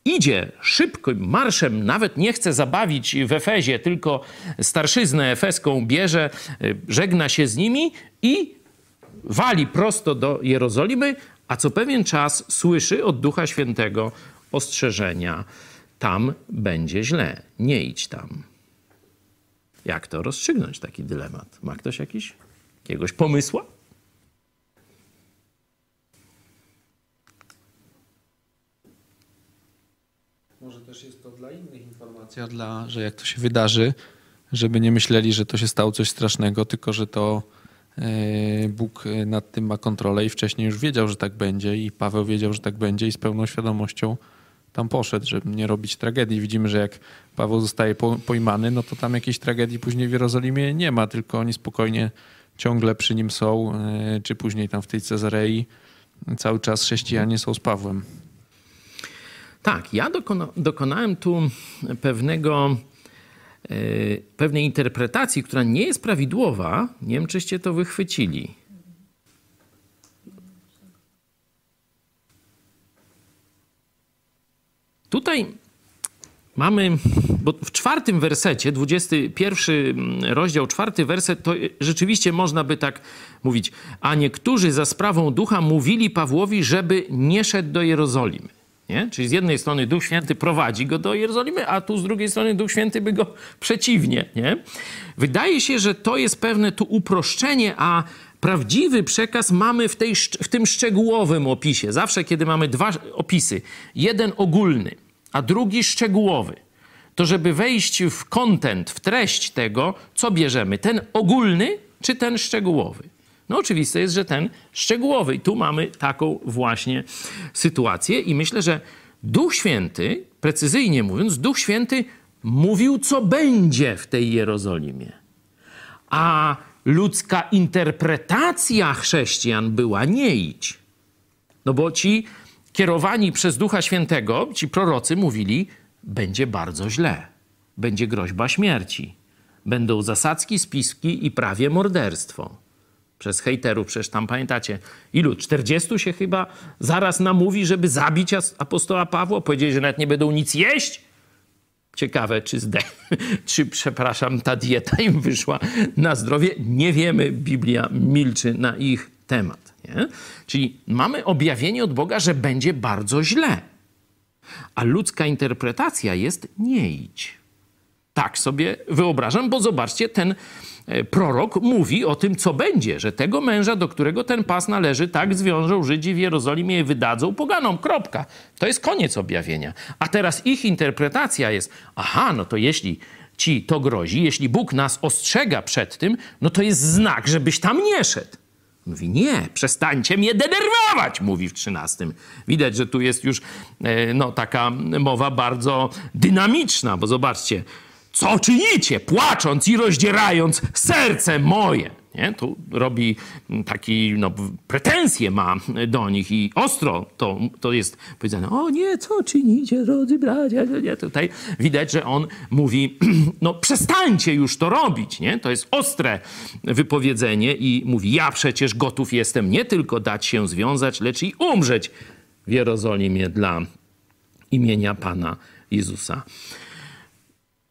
idzie szybkim marszem, nawet nie chce zabawić w Efezie, tylko starszyznę efeską bierze, y, żegna się z nimi i wali prosto do Jerozolimy, a co pewien czas słyszy od Ducha Świętego ostrzeżenia: tam będzie źle, nie idź tam. Jak to rozstrzygnąć taki dylemat? Ma ktoś jakiś, jakiegoś pomysła? Może też jest to dla innych informacja, dla, że jak to się wydarzy, żeby nie myśleli, że to się stało coś strasznego, tylko że to e, Bóg nad tym ma kontrolę i wcześniej już wiedział, że tak będzie i Paweł wiedział, że tak będzie i z pełną świadomością tam poszedł, żeby nie robić tragedii. Widzimy, że jak Paweł zostaje pojmany, no to tam jakiejś tragedii później w Jerozolimie nie ma, tylko oni spokojnie ciągle przy nim są, e, czy później tam w tej Cezarei cały czas chrześcijanie są z Pawłem. Tak, ja dokona, dokonałem tu pewnego, e, pewnej interpretacji, która nie jest prawidłowa. Nie wiem, czyście to wychwycili. Tutaj mamy, bo w czwartym wersecie, 21 rozdział, czwarty werset, to rzeczywiście można by tak mówić. A niektórzy za sprawą ducha mówili Pawłowi, żeby nie szedł do Jerozolimy. Nie? Czyli z jednej strony Duch Święty prowadzi go do Jerozolimy, a tu z drugiej strony Duch Święty by go przeciwnie. Nie? Wydaje się, że to jest pewne tu uproszczenie, a prawdziwy przekaz mamy w, tej, w tym szczegółowym opisie. Zawsze, kiedy mamy dwa opisy, jeden ogólny, a drugi szczegółowy, to żeby wejść w kontent, w treść tego, co bierzemy, ten ogólny czy ten szczegółowy. No oczywiste jest, że ten szczegółowy. I tu mamy taką właśnie sytuację i myślę, że Duch Święty, precyzyjnie mówiąc, Duch Święty mówił, co będzie w tej Jerozolimie. A ludzka interpretacja chrześcijan była nie idź. No bo ci kierowani przez Ducha Świętego, ci prorocy mówili, będzie bardzo źle. Będzie groźba śmierci. Będą zasadzki, spiski i prawie morderstwo przez hejterów, przecież tam pamiętacie, ilu? 40 się chyba zaraz namówi, żeby zabić apostoła Pawła, powiedzieli, że nawet nie będą nic jeść. Ciekawe, czy, zde, *laughs* czy, przepraszam, ta dieta im wyszła na zdrowie. Nie wiemy, Biblia milczy na ich temat. Nie? Czyli mamy objawienie od Boga, że będzie bardzo źle. A ludzka interpretacja jest nie idź. Tak sobie wyobrażam, bo zobaczcie, ten prorok mówi o tym, co będzie, że tego męża, do którego ten pas należy, tak zwiążą Żydzi w Jerozolimie i wydadzą poganom. Kropka. To jest koniec objawienia. A teraz ich interpretacja jest, aha, no to jeśli ci to grozi, jeśli Bóg nas ostrzega przed tym, no to jest znak, żebyś tam nie szedł. Mówi, nie, przestańcie mnie denerwować, mówi w trzynastym. Widać, że tu jest już e, no, taka mowa bardzo dynamiczna, bo zobaczcie, co czynicie, płacząc i rozdzierając serce moje? Nie? Tu robi taki, no, pretensje ma do nich i ostro to, to jest powiedziane, o nie, co czynicie, drodzy bracia, nie, tutaj widać, że on mówi, *clears throat* no przestańcie już to robić, nie? To jest ostre wypowiedzenie i mówi, ja przecież gotów jestem nie tylko dać się związać, lecz i umrzeć w Jerozolimie dla imienia Pana Jezusa.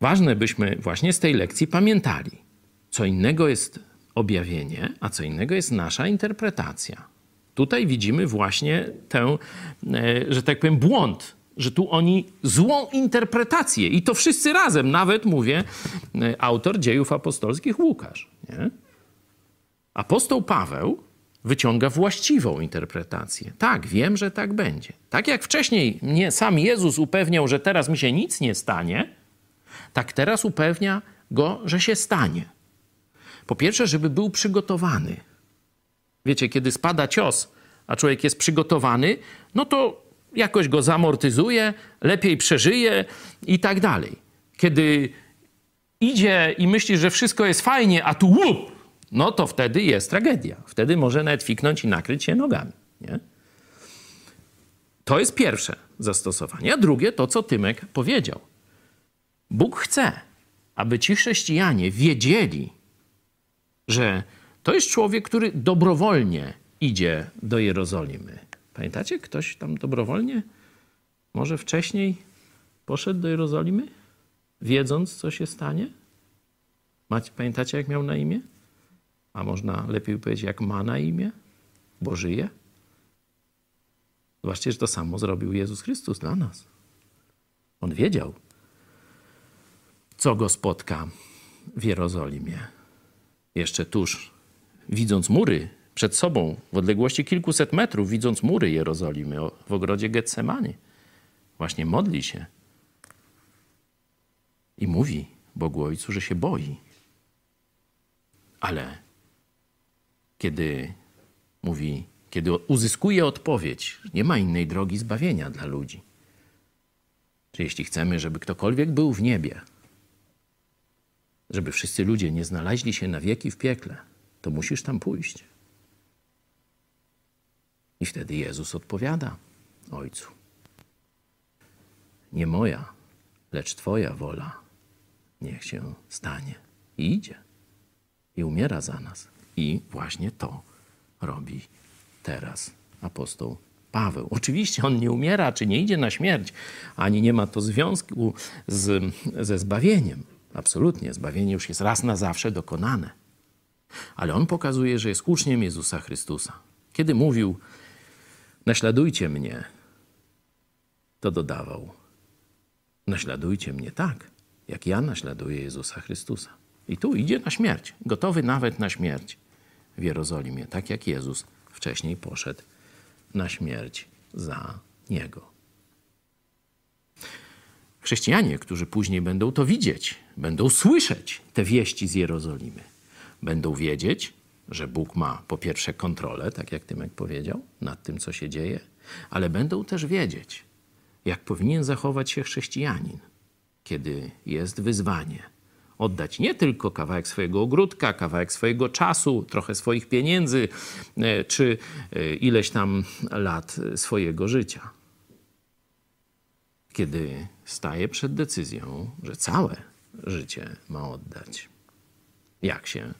Ważne byśmy właśnie z tej lekcji pamiętali. Co innego jest objawienie, a co innego jest nasza interpretacja. Tutaj widzimy właśnie tę, e, że tak powiem, błąd, że tu oni złą interpretację i to wszyscy razem, nawet mówię, e, autor dziejów apostolskich Łukasz. Nie? Apostoł Paweł wyciąga właściwą interpretację. Tak, wiem, że tak będzie. Tak jak wcześniej mnie sam Jezus upewniał, że teraz mi się nic nie stanie, tak teraz upewnia go, że się stanie. Po pierwsze, żeby był przygotowany. Wiecie, kiedy spada cios, a człowiek jest przygotowany, no to jakoś go zamortyzuje, lepiej przeżyje i tak dalej. Kiedy idzie i myśli, że wszystko jest fajnie, a tu łup, no to wtedy jest tragedia. Wtedy może nawet fiknąć i nakryć się nogami. Nie? To jest pierwsze zastosowanie. A drugie, to co Tymek powiedział. Bóg chce, aby ci chrześcijanie wiedzieli, że to jest człowiek, który dobrowolnie idzie do Jerozolimy. Pamiętacie, ktoś tam dobrowolnie? Może wcześniej poszedł do Jerozolimy, wiedząc, co się stanie? Macie, pamiętacie, jak miał na imię? A można lepiej powiedzieć, jak ma na imię? Bo żyje? Zobaczcie, że to samo zrobił Jezus Chrystus dla nas. On wiedział, co go spotka w Jerozolimie. Jeszcze tuż, widząc mury przed sobą, w odległości kilkuset metrów, widząc mury Jerozolimy w ogrodzie Getsemani, właśnie modli się i mówi Bogu Ojcu, że się boi. Ale kiedy mówi, kiedy uzyskuje odpowiedź, nie ma innej drogi zbawienia dla ludzi. Czy jeśli chcemy, żeby ktokolwiek był w niebie, żeby wszyscy ludzie nie znaleźli się na wieki w piekle, to musisz tam pójść. I wtedy Jezus odpowiada Ojcu. Nie moja, lecz Twoja wola niech się stanie. I idzie. I umiera za nas. I właśnie to robi teraz apostoł Paweł. Oczywiście on nie umiera, czy nie idzie na śmierć, ani nie ma to związku z, ze zbawieniem. Absolutnie, zbawienie już jest raz na zawsze dokonane. Ale on pokazuje, że jest uczniem Jezusa Chrystusa. Kiedy mówił, naśladujcie mnie, to dodawał, naśladujcie mnie tak, jak ja naśladuję Jezusa Chrystusa. I tu idzie na śmierć, gotowy nawet na śmierć w Jerozolimie, tak jak Jezus wcześniej poszedł na śmierć za niego. Chrześcijanie, którzy później będą to widzieć, będą słyszeć te wieści z Jerozolimy, będą wiedzieć, że Bóg ma po pierwsze kontrolę, tak jak Tymek powiedział, nad tym, co się dzieje, ale będą też wiedzieć, jak powinien zachować się chrześcijanin, kiedy jest wyzwanie. Oddać nie tylko kawałek swojego ogródka, kawałek swojego czasu, trochę swoich pieniędzy, e, czy e, ileś tam lat swojego życia. Kiedy staje przed decyzją, że całe życie ma oddać. Jak się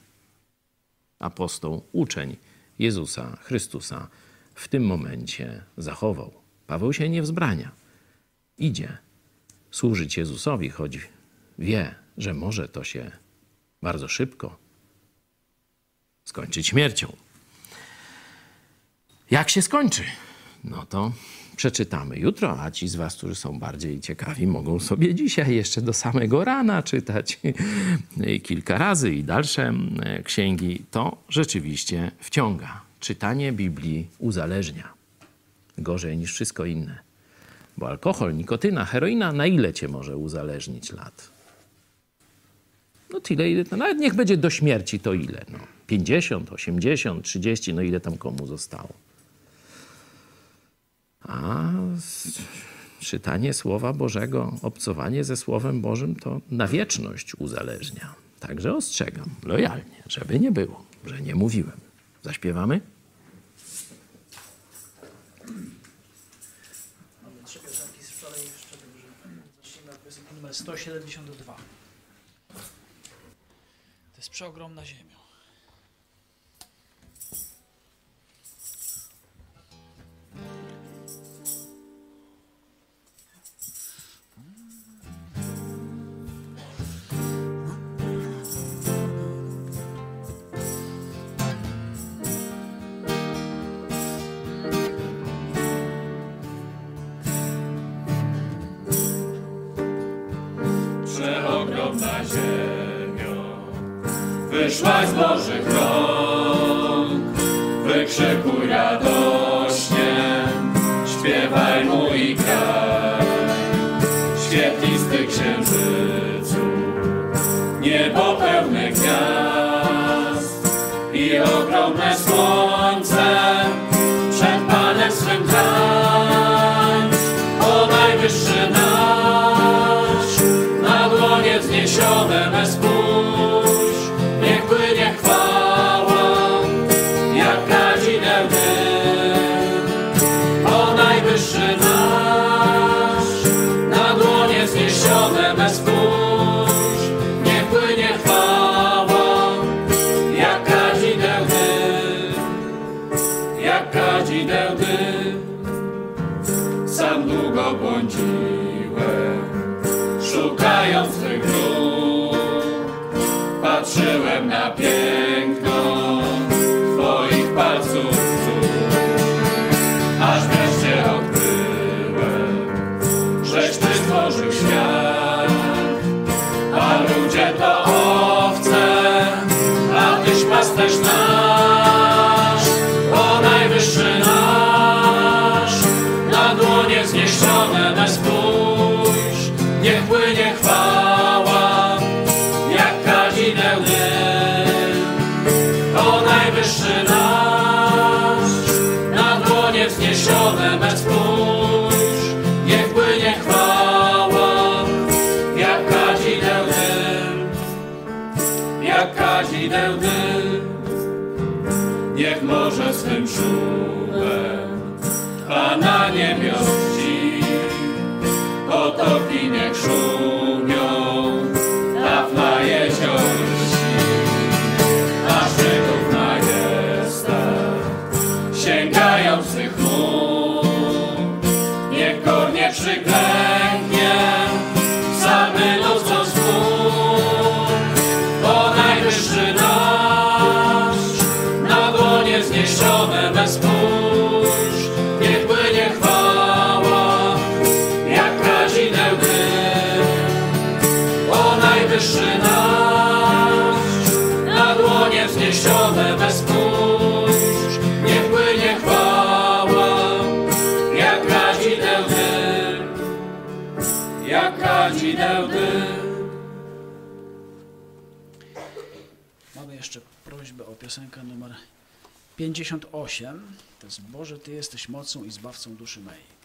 apostoł, uczeń Jezusa Chrystusa w tym momencie zachował? Paweł się nie wzbrania. Idzie służyć Jezusowi, choć wie, że może to się bardzo szybko skończyć śmiercią. Jak się skończy? No to przeczytamy jutro, a ci z Was, którzy są bardziej ciekawi, mogą sobie dzisiaj jeszcze do samego rana czytać *laughs* kilka razy i dalsze księgi. To rzeczywiście wciąga. Czytanie Biblii uzależnia. Gorzej niż wszystko inne. Bo alkohol, nikotyna, heroina, na ile cię może uzależnić lat? No tyle, ile, nawet niech będzie do śmierci, to ile? No, 50, 80, 30, no ile tam komu zostało? A czytanie Słowa Bożego, obcowanie ze Słowem Bożym to na wieczność uzależnia. Także ostrzegam lojalnie, żeby nie było, że nie mówiłem. Zaśpiewamy? Mamy trzy piosenki z wczoraj jeszcze dobrze. Zacznijmy od numer 172. To jest przeogromna ziemia. Wyszłaś z O najwyższy nasz, na dłonie wzniesione bez spójrz, niech płynie chwała, jak kadzideł dym, jak kadzideł dym. Mamy jeszcze prośbę o piosenkę numer 58. To jest Boże, Ty jesteś mocą i zbawcą duszy mej.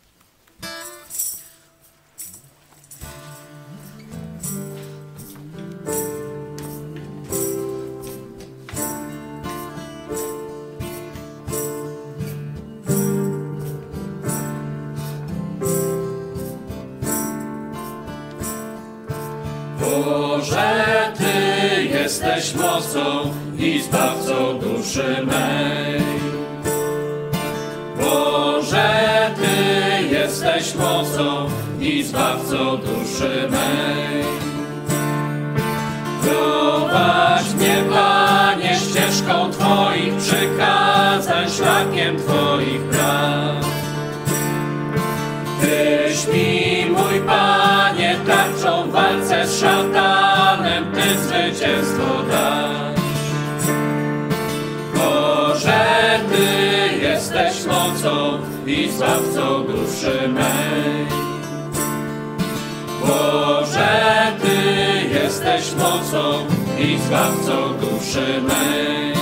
Jesteś mocą i zbawcą duszy mej. Boże, Ty jesteś mocą i zbawcą duszy mej. Prowadź mnie, Panie, ścieżką Twoich przykazań, szlakiem Twoich praw. Tyś mi, mój Panie, tarczą w walce z szatanem, Ty zwycięstwo dasz. I zbawcą duszy mej. Boże, Ty jesteś mocą i zbawcą duszy mej.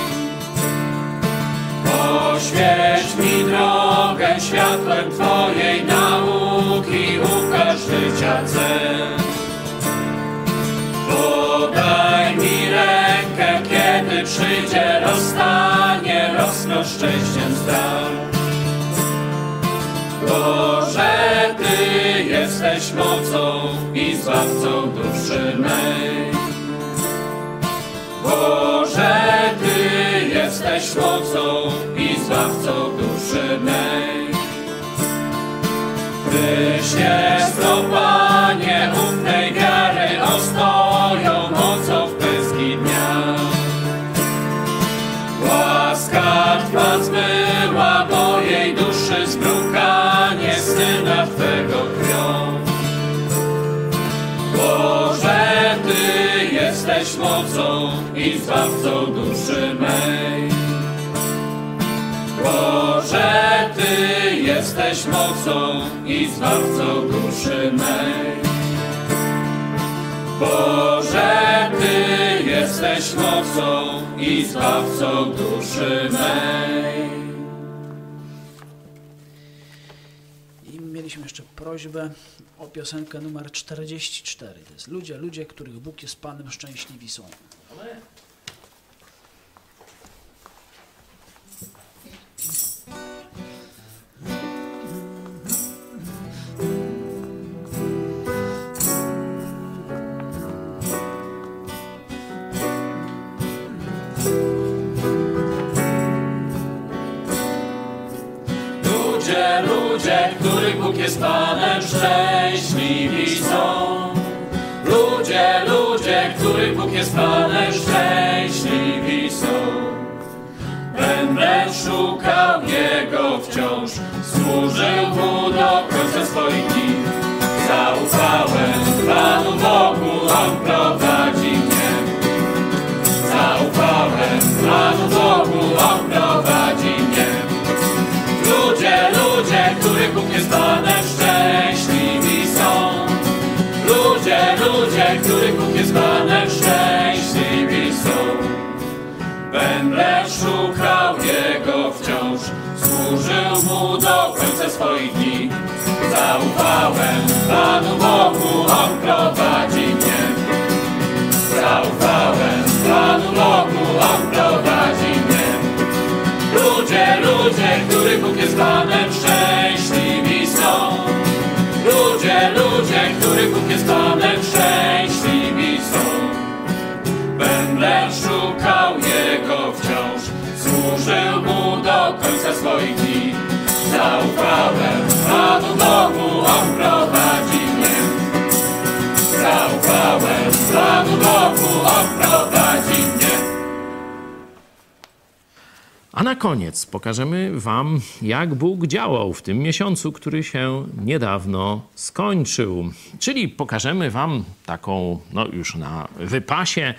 Oświeć mi drogę światłem Twojej nauki, ukaż życia cel. Podaj mi rękę, kiedy przyjdzie rozstanie, rosną szczęściem star. Boże, Ty jesteś mocą i zbawcą duszy mej. Boże, Ty jesteś mocą i zbawcą duszy mej. Tyś jest, mocą i zbawcą duszy mej. Boże, Ty jesteś mocą i zbawcą duszy mej. Boże, Ty jesteś mocą i zbawcą duszy mej. Prośbę o piosenkę numer 44. To jest Ludzie, ludzie, których Bóg jest Panem, szczęśliwi są. Ludzie, ludzie, których Bóg jest Panem, szczęśliwi są. Ludzie, ludzie, których Bóg jest Panem, szczęśliwi są. Będę szukał Jego wciąż, służył Mu do końca swoich dni. Zaufałem Panu Bogu, On prowadzi mnie. Zaufałem Panu Bogu, On prowadzi mnie. Ludzie, ludzie, których Bóg jest Panem, szczęśliwi są. Ludzie, ludzie, których Bóg jest Panem, szczęśliwi są. Będę szukał Jego wciąż, służył Mu do końca swoich dni. Zaufałem Panu Bogu, On prowadzi mnie. Zaufałem Panu Bogu, On prowadzi mnie. A na koniec pokażemy Wam, jak Bóg działał w tym miesiącu, który się niedawno skończył. Czyli pokażemy Wam taką, no już na wypasie,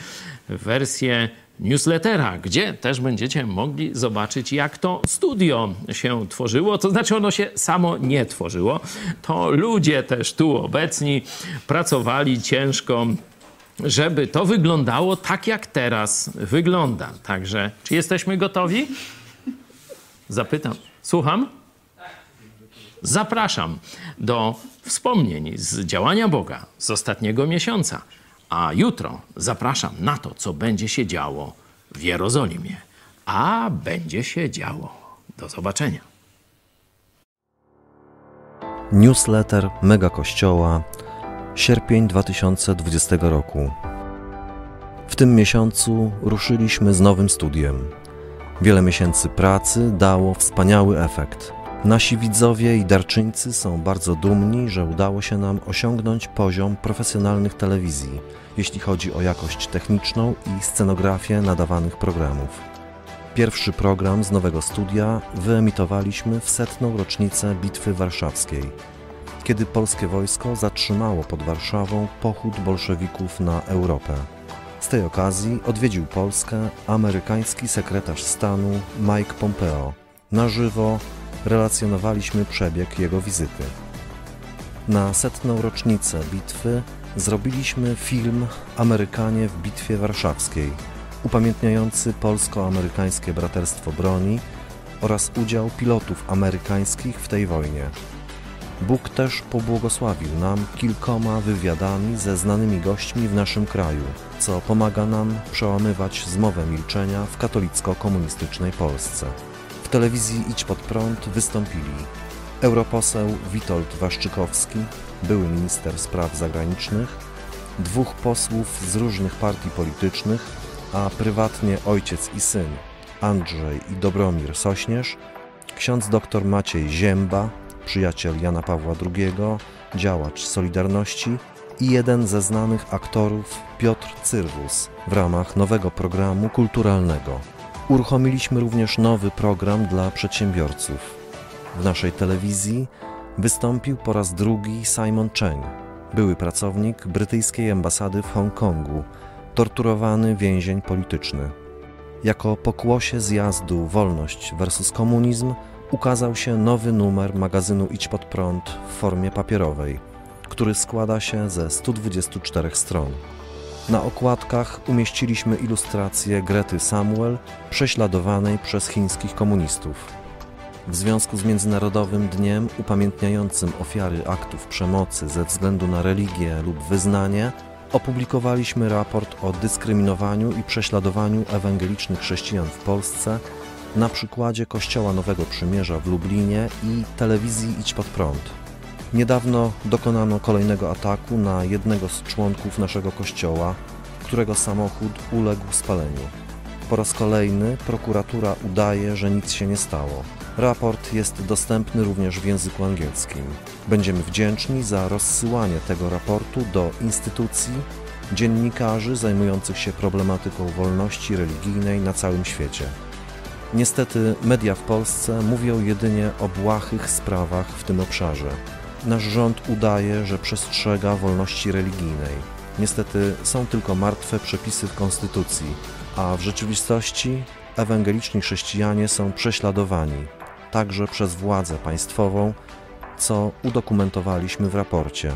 wersję newslettera, gdzie też będziecie mogli zobaczyć, jak to studio się tworzyło. To znaczy, ono się samo nie tworzyło. To ludzie też tu obecni pracowali ciężko żeby to wyglądało tak, jak teraz wygląda. Także, czy jesteśmy gotowi? Zapytam. Słucham? Zapraszam do wspomnień z działania Boga z ostatniego miesiąca. A jutro zapraszam na to, co będzie się działo w Jerozolimie. A będzie się działo. Do zobaczenia. Newsletter Mega Kościoła, sierpień 2020 roku. W tym miesiącu ruszyliśmy z nowym studiem. Wiele miesięcy pracy dało wspaniały efekt. Nasi widzowie i darczyńcy są bardzo dumni, że udało się nam osiągnąć poziom profesjonalnych telewizji, jeśli chodzi o jakość techniczną i scenografię nadawanych programów. Pierwszy program z nowego studia wyemitowaliśmy w setną rocznicę Bitwy Warszawskiej, kiedy polskie wojsko zatrzymało pod Warszawą pochód bolszewików na Europę. Z tej okazji odwiedził Polskę amerykański sekretarz stanu Mike Pompeo. Na żywo relacjonowaliśmy przebieg jego wizyty. Na setną rocznicę bitwy zrobiliśmy film Amerykanie w Bitwie Warszawskiej, upamiętniający polsko-amerykańskie braterstwo broni oraz udział pilotów amerykańskich w tej wojnie. Bóg też pobłogosławił nam kilkoma wywiadami ze znanymi gośćmi w naszym kraju, co pomaga nam przełamywać zmowę milczenia w katolicko-komunistycznej Polsce. Telewizji Idź Pod Prąd wystąpili europoseł Witold Waszczykowski, były minister spraw zagranicznych, dwóch posłów z różnych partii politycznych, a prywatnie ojciec i syn Andrzej i Dobromir Sośnierz, ksiądz dr Maciej Zięba, przyjaciel Jana Pawła II, działacz Solidarności i jeden ze znanych aktorów Piotr Cyrwus w ramach nowego programu kulturalnego. Uruchomiliśmy również nowy program dla przedsiębiorców. W naszej telewizji wystąpił po raz drugi Simon Cheng, były pracownik brytyjskiej ambasady w Hongkongu, torturowany więzień polityczny. Jako pokłosie zjazdu Wolność versus Komunizm ukazał się nowy numer magazynu Idź Pod Prąd w formie papierowej, który składa się ze 124 stron. Na okładkach umieściliśmy ilustrację Grety Samuel, prześladowanej przez chińskich komunistów. W związku z Międzynarodowym Dniem upamiętniającym ofiary aktów przemocy ze względu na religię lub wyznanie, opublikowaliśmy raport o dyskryminowaniu i prześladowaniu ewangelicznych chrześcijan w Polsce na przykładzie Kościoła Nowego Przymierza w Lublinie i telewizji Idź Pod Prąd. Niedawno dokonano kolejnego ataku na jednego z członków naszego kościoła, którego samochód uległ spaleniu. Po raz kolejny prokuratura udaje, że nic się nie stało. Raport jest dostępny również w języku angielskim. Będziemy wdzięczni za rozsyłanie tego raportu do instytucji dziennikarzy zajmujących się problematyką wolności religijnej na całym świecie. Niestety media w Polsce mówią jedynie o błahych sprawach w tym obszarze. Nasz rząd udaje, że przestrzega wolności religijnej. Niestety są tylko martwe przepisy w Konstytucji, a w rzeczywistości ewangeliczni chrześcijanie są prześladowani, także przez władzę państwową, co udokumentowaliśmy w raporcie.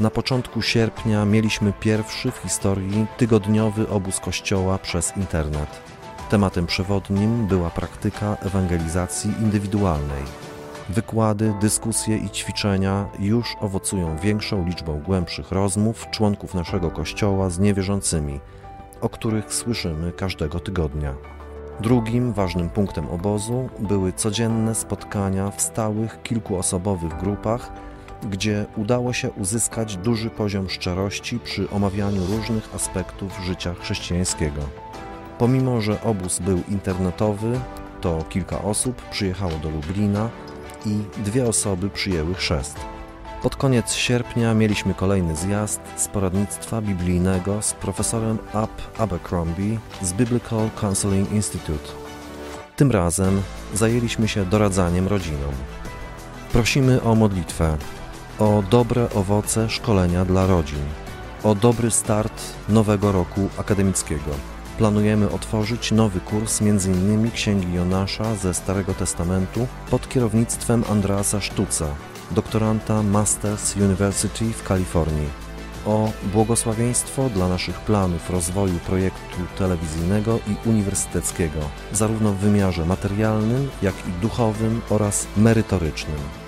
Na początku sierpnia mieliśmy pierwszy w historii tygodniowy obóz kościoła przez internet. Tematem przewodnim była praktyka ewangelizacji indywidualnej. Wykłady, dyskusje i ćwiczenia już owocują większą liczbą głębszych rozmów członków naszego kościoła z niewierzącymi, o których słyszymy każdego tygodnia. Drugim ważnym punktem obozu były codzienne spotkania w stałych kilkuosobowych grupach, gdzie udało się uzyskać duży poziom szczerości przy omawianiu różnych aspektów życia chrześcijańskiego. Pomimo, że obóz był internetowy, to kilka osób przyjechało do Lublina i dwie osoby przyjęły chrzest. Pod koniec sierpnia mieliśmy kolejny zjazd z poradnictwa biblijnego z profesorem Ab Abercrombie z Biblical Counseling Institute. Tym razem zajęliśmy się doradzaniem rodzinom. Prosimy o modlitwę, o dobre owoce szkolenia dla rodzin, o dobry start nowego roku akademickiego. Planujemy otworzyć nowy kurs m.in. Księgi Jonasza ze Starego Testamentu pod kierownictwem Andreasa Sztuca, doktoranta Masters University w Kalifornii, o błogosławieństwo dla naszych planów rozwoju projektu telewizyjnego i uniwersyteckiego, zarówno w wymiarze materialnym, jak i duchowym oraz merytorycznym.